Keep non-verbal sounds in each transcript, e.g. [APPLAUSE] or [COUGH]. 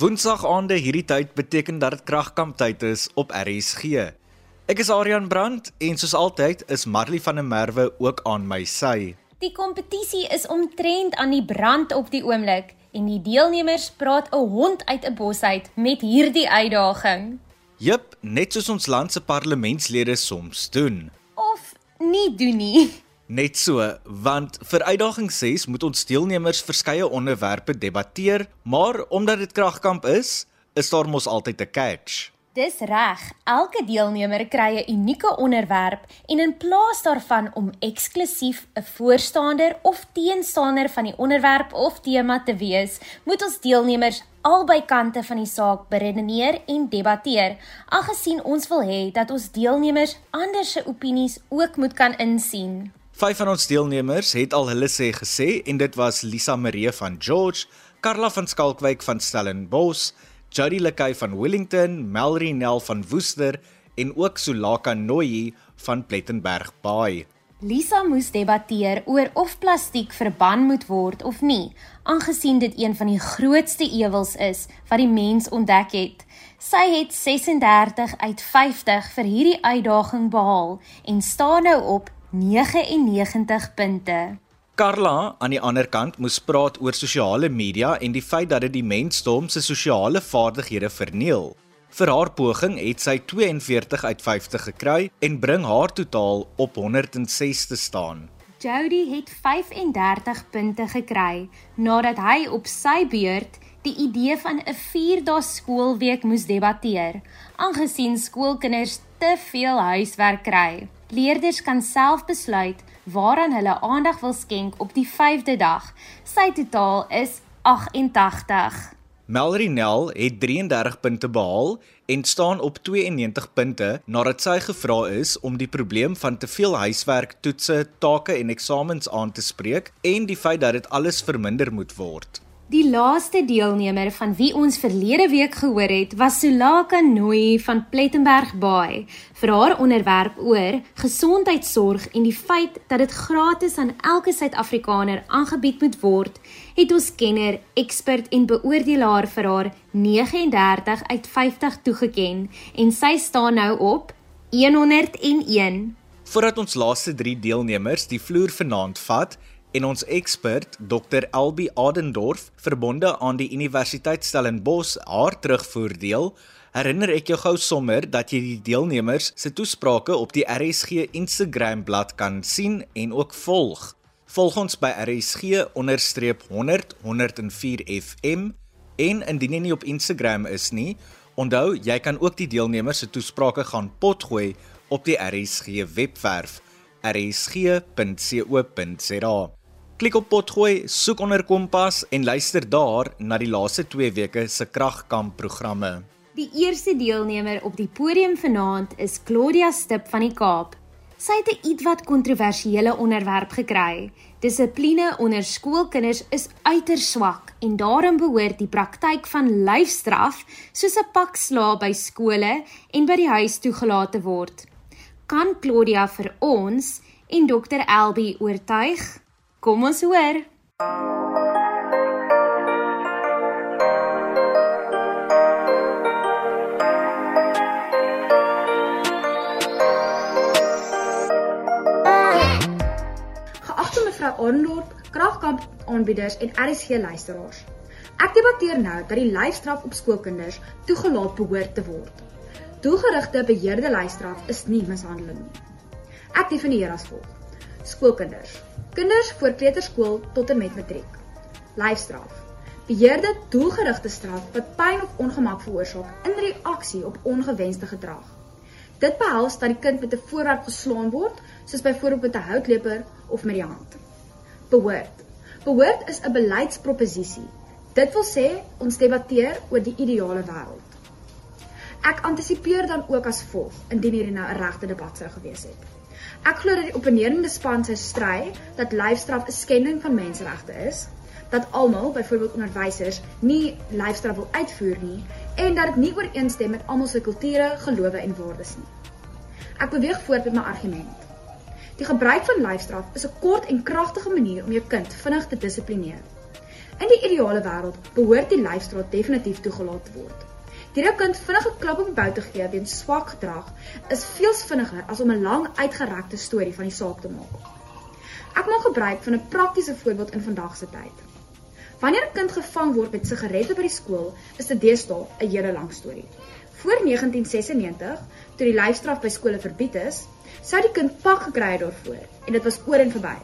Woensdag aande hierdie tyd beteken dat dit kragkamptyd is op RSG. Ek is Aryan Brandt en soos altyd is Marley van der Merwe ook aan my sy. Die kompetisie is omtrent aan die brand op die oomblik en die deelnemers praat 'n hond uit 'n bos uit met hierdie uitdaging. Jep, net soos ons land se parlementslede soms doen. Of nie doen nie. Net so, want vir uitdaging 6 moet ons deelnemers verskeie onderwerpe debatteer, maar omdat dit kragkamp is, is daar mos altyd 'n catch. Dis reg. Elke deelnemer kry 'n unieke onderwerp en in plaas daarvan om eksklusief 'n voorstander of teenstander van die onderwerp of tema te wees, moet ons deelnemers albei kante van die saak beredeneer en debatteer, aangesien ons wil hê dat ons deelnemers ander se opinies ook moet kan insien. Vyf van ons deelnemers het al hulle sê gesê en dit was Lisa Marie van George, Karla van Skalkwyk van Stellenbosch, Jody Lekay van Wellington, Melry Nel van Woester en ook Sulaka Noyi van Plettenberg Bay. Lisa moes debatteer oor of plastiek verban moet word of nie, aangesien dit een van die grootste ewels is wat die mens ontdek het. Sy het 36 uit 50 vir hierdie uitdaging behaal en staan nou op 99 punte. Carla aan die ander kant moes praat oor sosiale media en die feit dat dit die mensdom se sosiale vaardighede verniel. Vir haar poging het sy 42 uit 50 gekry en bring haar totaal op 106 te staan. Jody het 35 punte gekry nadat hy op sy beurt die idee van 'n 4-dae skoolweek moes debatteer, aangesien skoolkinders te veel huiswerk kry. Leerders kan self besluit waaraan hulle aandag wil skenk op die 5de dag. Sy totaal is 88. Melry Nel het 33 punte behaal en staan op 92 punte nadat sy gevra is om die probleem van te veel huiswerk, toetse, take en eksamens aan te spreek en die feit dat dit alles verminder moet word. Die laaste deelnemer van wie ons verlede week gehoor het, was Sulaka Nooi van Plettenberg Bay vir haar onderwerp oor gesondheidsorg en die feit dat dit gratis aan elke Suid-Afrikaner aangebied moet word. Het ons kenner, ekspert en beoordelaar vir haar 39 uit 50 toegeken en sy staan nou op 101. Voordat ons laaste 3 deelnemers die vloer vanaand vat, en ons ekspert Dr Elbi Adendorf verbonde aan die Universiteit Stellenbosch haar terugvoer deel herinner ek jou gou sommer dat jy die deelnemers se toesprake op die RSG Instagram bladsy kan sien en ook volg. Volg ons by RSG_100 104 FM en indien jy nie op Instagram is nie onthou jy kan ook die deelnemers se toesprake gaan potgooi op die RSG webwerf rsg.co.za Klik op potgooi, soek onder Kompas en luister daar na die laaste 2 weke se kragkamp programme. Die eerste deelnemer op die podium vanaand is Claudia Stip van die Kaap. Sy het 'n ietwat kontroversiële onderwerp gekry. Dissipline onder skoolkinders is uiters swak en daarom behoort die praktyk van lyfstraf soos 'n pak slaag by skole en by die huis toegelaat te word. Kan Claudia vir ons en Dr Elbi oortuig? Kom ons hoor. Geagte mevrou Arnold, kragkamp aanbieders en RSG luisteraars. Ek debatteer nou dat die lyfstraf op skoolkinders toegelaat behoort te word. Doelgerigte beheerde lyfstraf is nie mishandeling nie. Ek definieer as volg: Skoolkinders Kinders voor kleuterskool tot en met matriek. Lyfstraf. Beheerde doelgerigte straf wat pyn of ongemak veroorsaak in reaksie op ongewenste gedrag. Dit behels dat die kind met 'n voorwerp geslaan word, soos byvoorbeeld met 'n houtleper of met die hand. Behoort. Behoort is 'n beleidsproposisie. Dit wil sê ons debatteer oor die ideale wêreld. Ek antisipeer dan ook as volg indien hier nou 'n regte debat sou gewees het. Ek glo dat die opponerende span se stry dat lyfstraf 'n skending van menseregte is, dat almal, byvoorbeeld onderwysers, nie lyfstraf wil uitvoer nie en dat dit nie ooreenstem met almal se kulture, gelowe en waardes nie. Ek beweeg voort met my argument. Die gebruik van lyfstraf is 'n kort en kragtige manier om jou kind vinnig te dissiplineer. In die ideale wêreld behoort die lyfstraat definitief toegelaat te word. Die ou kind vinnige klap op die bou te gee weens swak gedrag is veel vinniger as om 'n lang uitgerekte storie van die saak te maak. Ek maak gebruik van 'n praktiese voorbeeld in vandag se tyd. Wanneer 'n kind gevang word met sigarette by die skool, is dit deesdae 'n hele lang storie. Voor 1996, toe die lyfstraf by skole verbied is, sou die kind pak gekry het daarvoor en dit was oor en verby.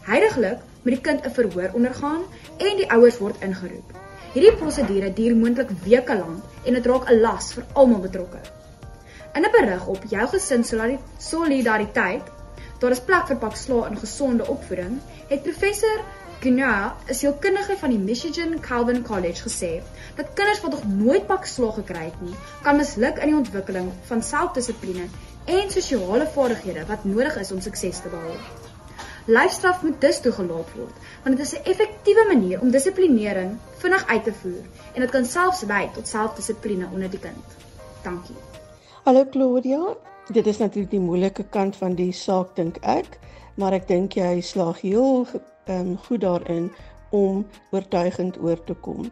Heidiglik moet die kind 'n verhoor ondergaan en die ouers word ingeroep. Hierdie prosedure duur moontlik weke lank en dit raak 'n las vir almal betrokke. In 'n berig op jou gesin solidariteit, daar is plek vir pak sla in gesonde opvoeding, het professor Gunnar, 'n sielkundige van die Michigan Calvin College gesê dat kinders wat nog nooit pak sla gekry het nie, kan misluk in die ontwikkeling van selfdissipline en sosiale vaardighede wat nodig is om sukses te behaal. Lyfstraf moet dus toegelaat word, want dit is 'n effektiewe manier om dissiplinering vinnig uit te voer en dit kan selfs lei tot selfdissipline onder die kind. Dankie. Hallo Claudia, dit is natuurlik die moeilike kant van die saak dink ek, maar ek dink jy slaag heel um, goed daarin om oortuigend oor te kom.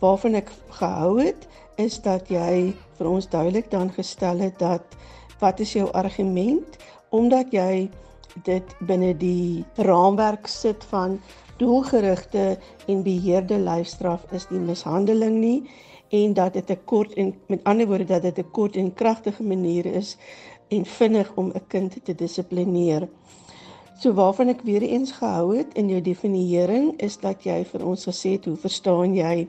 Waarvan ek gehou het is dat jy vir ons duidelik dan gestel het dat wat is jou argument omdat jy dit binne die raamwerk sit van doelgerigte en beheerde lyfstraf is die mishandeling nie en dat dit 'n kort en met ander woorde dat dit 'n kort en kragtige manier is en vinnig om 'n kind te dissiplineer. So waarvan ek weer eens gehou het in jou definiering is dat jy vir ons gesê het hoe verstaan jy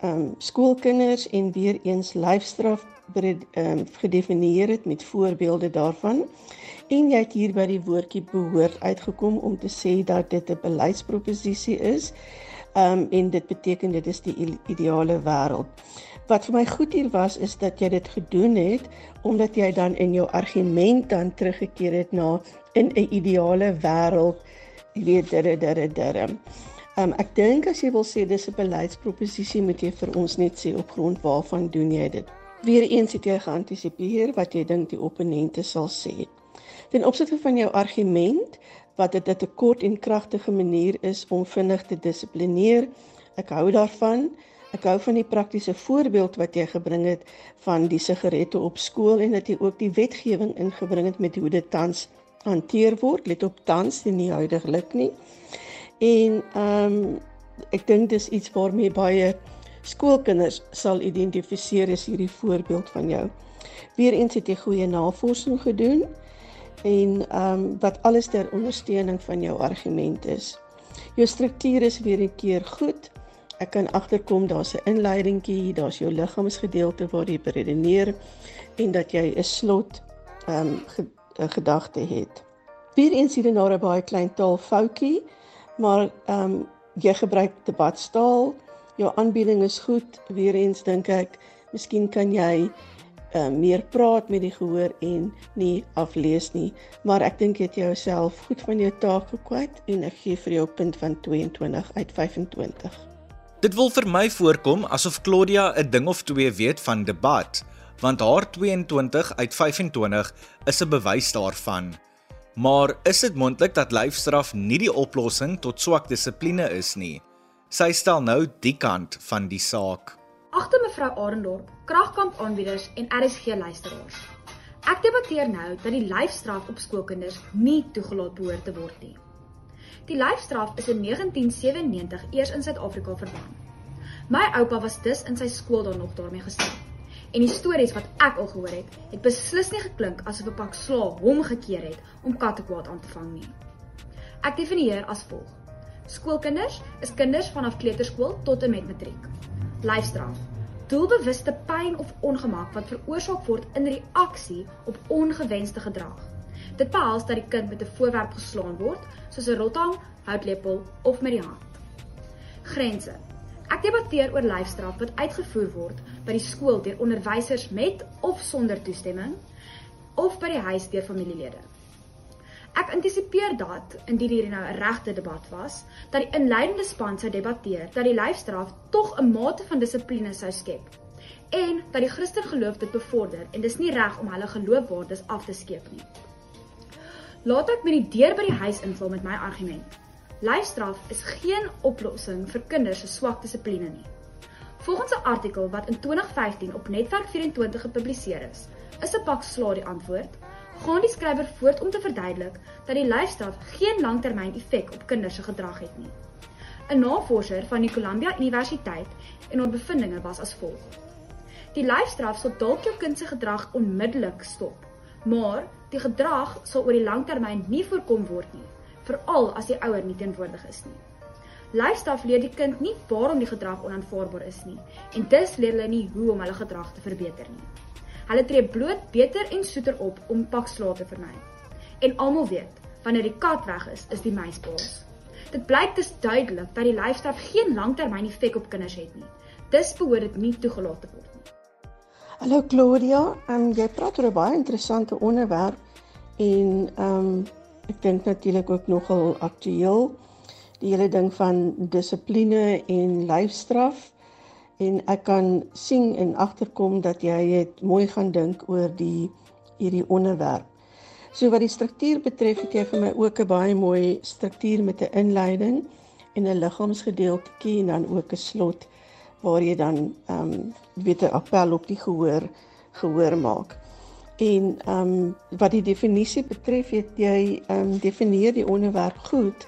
ehm um, skoolkinders en weer eens lyfstraf ehm um, gedefinieer het met voorbeelde daarvan en jy het hier by die woordjie behoort uitgekom om te sê dat dit 'n beleidsproposisie is. Um en dit beteken dit is die ideale wêreld. Wat vir my goed hier was is dat jy dit gedoen het omdat jy dan in jou argument dan teruggekeer het na in 'n ideale wêreld, weet dit dit dit. Um ek dink as jy wil sê dis 'n beleidsproposisie moet jy vir ons net sê op grond waarvan doen jy dit? Weereens het jy geantisipeer wat jy dink die opponente sal sê. Ten opsigte van jou argument wat dit 'n kort en kragtige manier is om vinnig te dissiplineer, ek hou daarvan. Ek hou van die praktiese voorbeeld wat jy gebring het van die sigarette op skool en dat jy ook die wetgewing ingebring het met hoe dit tans hanteer word. Let op tans en nie huidigelik nie. En ehm um, ek dink dis iets waarmee baie skoolkinders sal identifiseer as hierdie voorbeeld van jou. Weereens het jy goeie navorsing gedoen en ehm um, wat alles ter ondersteuning van jou argument is. Jou struktuur is weer 'n keer goed. Ek kan agterkom daar's 'n inleidingkie, daar's jou liggaamsgedeelte waar jy beredeneer en dat jy 'n slot ehm um, ge, gedagte het. Weer eens hier en daar 'n baie klein taalfoutjie, maar ehm um, jy gebruik debatstaal. Jou aanbieding is goed. Weer eens dink ek, miskien kan jy uh, meer praat met die gehoor en nie aflees nie, maar ek dink jy het jouself goed van jou taak gekwyt en ek gee vir jou punt van 22 uit 25. Dit wil vir my voorkom asof Claudia 'n ding of twee weet van debat, want haar 22 uit 25 is 'n bewys daarvan. Maar is dit moontlik dat lyfstraf nie die oplossing tot swak dissipline is nie? Sy stel nou die kant van die saak. Agter mevrou Arendorp, kragkamp aanbieders en RSG luisteraars. Ek debatteer nou dat die lyfstraf op skoolkinders nie toegelaat behoort te word nie. Die lyfstraf is in 1997 eers in Suid-Afrika verbân. My oupa was dus in sy skool dan nog daarmee gestraf. En die stories wat ek al gehoor het, het beslis nie geklink asof 'n pak slaag hom gekeer het om kattekwaad aan te vang nie. Ek definieer as volg: Skoolkinders is kinders vanaf kleuterskool tot en met matriek lyfstraf. Doelbewuste pyn of ongemak wat veroorsaak word in reaksie op ongewenste gedrag. Dit behels dat die kind met 'n voorwerp geslaan word, soos 'n rotang, houtlepel of met die hand. Grense. Ek debatteer oor lyfstraf wat uitgevoer word by die skool deur onderwysers met of sonder toestemming of by die huis deur familielede. Ek antisipeer dat indien hier nou 'n regte debat was, dat die inleidende span sou debatteer dat die lyfstraf tog 'n mate van dissipline sou skep en dat die Christen geloof dit bevorder en dis nie reg om hulle geloofwaardes af te skeep nie. Laat ek met die deur by die huis inval met my argument. Lyfstraf is geen oplossing vir kinders se swak dissipline nie. Volgens 'n artikel wat in 2015 op Netwerk 24 gepubliseer is, is 'n pak slaag die antwoord. Gaan die skrywer voort om te verduidelik dat die lyfstraf geen langtermyn effek op kinders se gedrag het nie. 'n Navorser van die Columbia Universiteit en haar bevindinge was as volg: Die lyfstraf sal dalk jou kind se gedrag onmiddellik stop, maar die gedrag sal oor die langtermyn nie voorkom word nie veral as die ouer nie teenwoordig is nie. Lyfstraf leer die kind nie waarom die gedrag onaanvaarbaar is nie en dus leer hulle nie hoe om hulle gedrag te verbeter nie. Hulle tree bloot beter en soeter op om pakslae te vermy. En almal weet, wanneer die kat weg is, is die muis baas. Dit blyk dus duidelik dat die lyfstraf geen langtermyn effek op kinders het nie. Dis behoort dit nie toegelaat te word nie. Hallo Claudia, um, jy praat oor 'n baie interessante onderwerp en ehm um, Ek dink natuurlik ook nogal aktueel die hele ding van dissipline en lyfstraf en ek kan sien en agterkom dat jy het mooi gaan dink oor die hierdie onderwerp. So wat die struktuur betref, het jy vir my ook 'n baie mooi struktuur met 'n inleiding en 'n liggaamsgedeeltjie en dan ook 'n slot waar jy dan ehm um, weet 'n appel op die gehoor gehoor maak. En ehm um, wat die definisie betref, het jy ehm um, definieer die onderwerp goed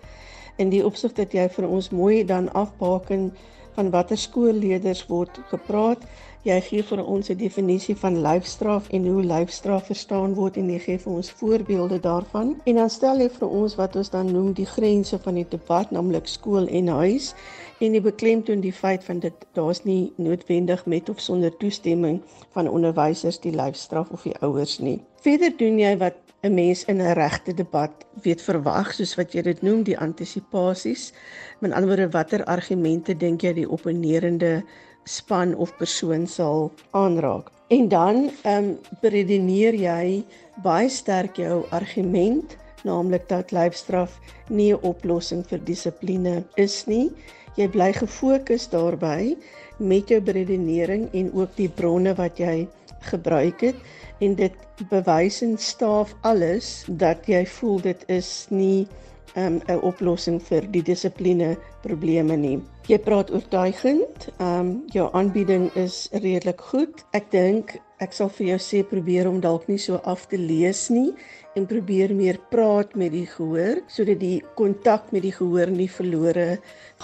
in die opsig dat jy vir ons mooi dan afbaken van watter skoolleerders word gepraat. Jy gee vir ons 'n definisie van lyfstraf en hoe lyfstraf verstaan word en jy gee vir ons voorbeelde daarvan. En dan stel jy vir ons wat ons dan noem die grense van die debat, naamlik skool en huis en die beklemtoon die feit van dit daar's nie noodwendig met of sonder toestemming van onderwysers die lyfstraf of die ouers nie. Verder doen jy wat 'n mens in 'n regte debat weet verwag soos wat jy dit noem die antisipasies. Met ander woorde watter argumente dink jy die opponerende span of persoon sal aanraak? En dan ehm um, beredeneer jy baie sterk jou argument naamlik dat lyfstraf nie 'n oplossing vir dissipline is nie jy bly gefokus daarbey met jou redenering en ook die bronne wat jy gebruik het en dit bewys en staaf alles dat jy voel dit is nie um, 'n oplossing vir die dissipline probleme nie. Jy praat oortuigend. Ehm um, jou aanbieding is redelik goed. Ek dink ek sal vir jou sê probeer om dalk nie so af te lees nie en probeer meer praat met die gehoor sodat die kontak met die gehoor nie verlore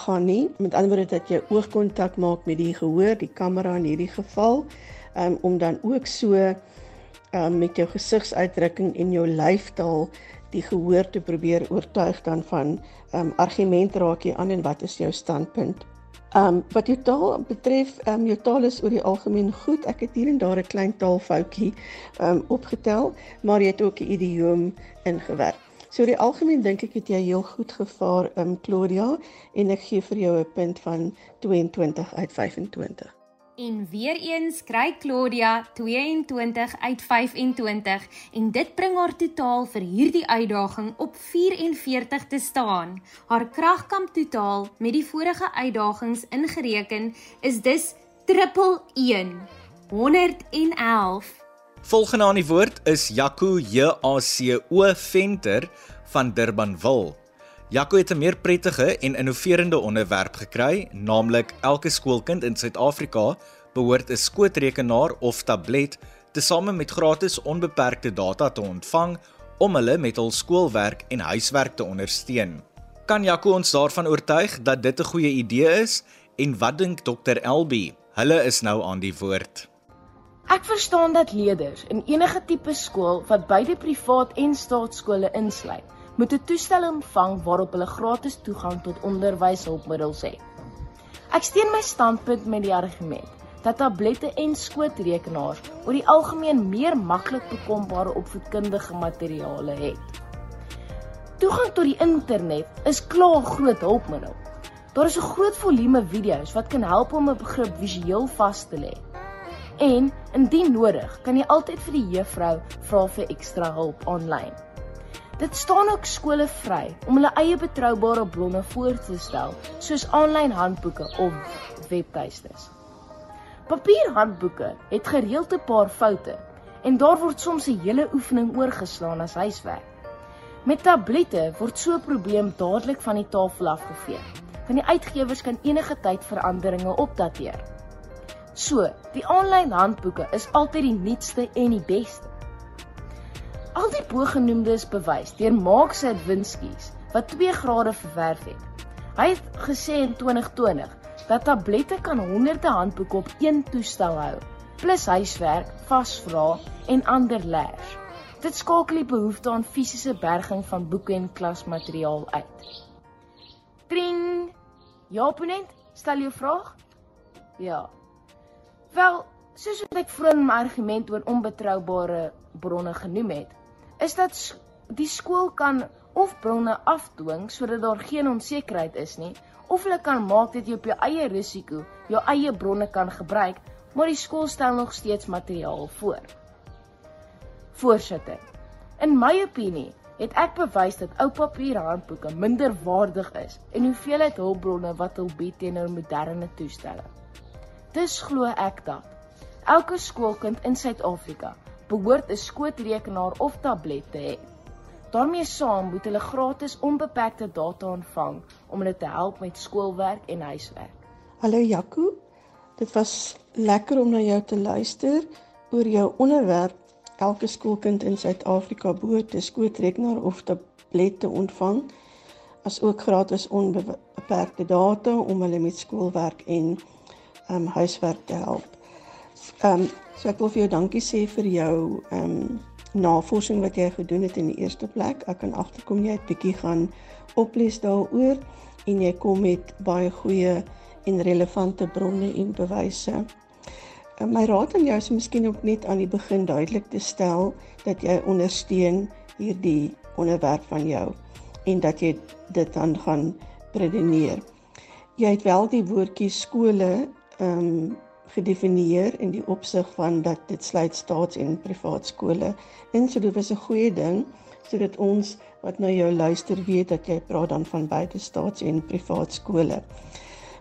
gaan nie. Met ander woorde dat jy oogkontak maak met die gehoor, die kamera in hierdie geval, um, om dan ook so um, met jou gesigsuitdrukking en jou lyfstaal die gehoor te probeer oortuig dan van um, argument raak jy aan en wat is jou standpunt? Um, wat jou taal betref, um, jou taal is oor die algemeen goed. Ek het hier en daar 'n klein taalfoutjie um, opgetel, maar jy het ook 'n idioom ingewerk. So oor die algemeen dink ek het jy heel goed gevaar, um, Claudia, en ek gee vir jou 'n punt van 22 uit 25. En weer eens kry Claudia 22 uit 25 en dit bring haar totaal vir hierdie uitdaging op 44 te staan. Haar kragkamp totaal met die vorige uitdagings ingereken is dus triple 1 111. Volgende aan die woord is Jaco J A C O Venter van Durbanville. Jaco het 'n meer prettige en innoverende onderwerp gekry, naamlik elke skoolkind in Suid-Afrika behoort 'n skootrekenaar of tablet tesame met gratis onbeperkte data te ontvang om hulle met hul skoolwerk en huiswerk te ondersteun. Kan Jaco ons daarvan oortuig dat dit 'n goeie idee is en wat dink Dr Elbi? Hulle is nou aan die woord. Ek verstaan dat leerders in enige tipe skool wat beide privaat en staatskole insluit, moet 'n toestel ontvang waarop hulle gratis toegang tot onderwyshulpmiddels het. Ek steun my standpunt met die argument dat tablette en skootrekenaars oor die algemeen meer maklik bekombare opvoedkundige materiale het. Toegang tot die internet is klaar groot hulpmiddel. Daar is 'n groot volume video's wat kan help om 'n begrip visueel vas te lê. En indien nodig, kan jy altyd vir die juffrou vra vir ekstra hulp aanlyn. Dit staan ook skole vry om hulle eie betroubare bronne voor te stel, soos aanlyn handboeke of webtuistes. Papierhandboeke het gereeld 'n paar foute en daar word soms 'n hele oefening oorgeslaan as huiswerk. Met tablette word so 'n probleem dadelik van die tafel afgevee. Want die uitgewers kan enige tyd veranderinge opdateer. So, die aanlyn handboeke is altyd die nuutste en die beste. Al die bogenoemde is bewys deur Mark Sadwinski's wat 2 grade verwerf het. Hy het gesê in 2020 dat tablette kan honderde handboeke op een toestel hou, plus huiswerk, vasvra en ander leers. Dit skakel die behoefte aan fisiese berging van boeke en klasmateriaal uit. Tring. Ja, opponent, stel jou vraag? Ja. Wel, soos wat ek vroeër in my argument oor onbetroubare bronne genoem het, is dat die skool kan of bronne afdwing sodat daar geen onsekerheid is nie, of hulle kan maak dat jy op jou eie risiko jou eie bronne kan gebruik, maar die skool stel nog steeds materiaal voor. Voorsitter. In my opinie het ek bewys dat ou papier handboeke minder waardig is en hoeveelheid hulpbronne wat hulle bied teenoor moderne toestelle. Dis glo ek dat elke skoolkind in Suid-Afrika behoort 'n skootrekenaar of tablet te hê. daarmee saam moet hulle gratis onbeperkte data ontvang om hulle te help met skoolwerk en huiswerk. Hallo Jaco. Dit was lekker om na jou te luister oor jou onderwerp elke skoolkind in Suid-Afrika behoort 'n skootrekenaar of tablet te ontvang as ook gratis onbeperkte data om hulle met skoolwerk en um, huiswerk te help. Ehm um, so ek wil vir jou dankie sê vir jou ehm um, navorsing wat jy gedoen het in die eerste plek. Ek kan agterkom jy het bietjie gaan oplees daaroor en jy kom met baie goeie en relevante bronne en bewyse. Eh, my raad aan jou is miskien ook net aan die begin duidelik te stel dat jy ondersteun hierdie onderwerp van jou en dat jy dit dan gaan redeneer. Jy het wel die woordjie skole ehm um, gedefinieer in die opsig van dat dit sluit staats- en privaat skole in. So dit was 'n goeie ding sodat ons wat nou jou luister weet dat jy praat dan van beide staats- en privaat skole.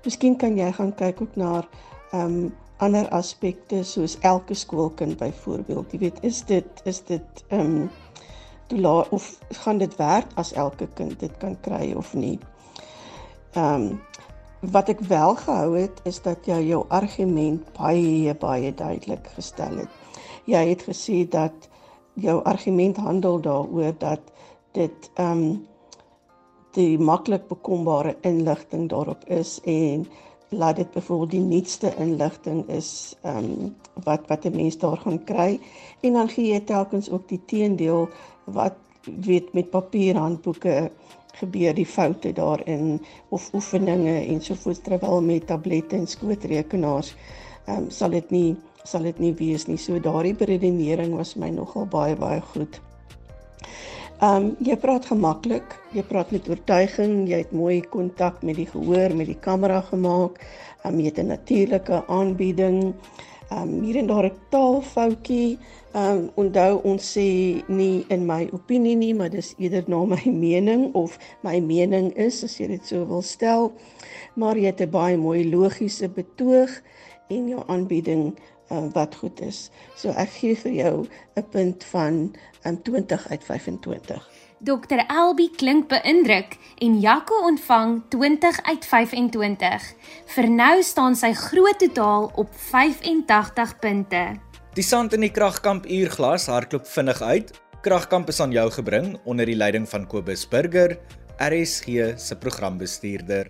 Miskien kan jy gaan kyk ook na ehm um, ander aspekte soos elke skoolkind byvoorbeeld. Jy weet, is dit is dit ehm um, toelaat of gaan dit werk as elke kind dit kan kry of nie? Ehm um, wat ek wel gehou het is dat jy jou argument baie baie duidelik gestel het. Jy het gesê dat jou argument handel daaroor dat dit ehm um, die maklik bekombare inligting daarop is en laat dit byvoorbeeld die nuutste inligting is ehm um, wat wat 'n mens daar gaan kry en dan gee jy telkens ook die teendeel wat weet met papierhandboeke gebeur die foute daarin of oefeninge ensovoorts terwyl met tablette en skootrekenaars ehm um, sal dit nie sal dit nie wees nie so daardie beredenering was my nogal baie baie goed. Ehm um, jy praat gemaklik, jy praat met oortuiging, jy het mooi kontak met die gehoor, met die kamera gemaak. Ehm um, jy het 'n natuurlike aanbieding. Ehm um, hier en daar 'n taalfoutjie. Ehm um, onthou ons sê nie in my opinie nie, maar dis eerder na my [LAUGHS] mening of my mening is as jy dit so wil stel. Maar jy het 'n baie mooi logiese betoog en jou aanbieding uh, wat goed is. So ek gee vir jou 'n punt van um, 20 uit 25. Dr. Elbi klink beïndruk en Jaco ontvang 20 uit 25. Vir nou staan sy groot totaal op 85 punte. Die sand in die kragkamp uurglas hardloop vinnig uit. Kragkamp is aan jou gebring onder die leiding van Kobus Burger, RSG se programbestuurder.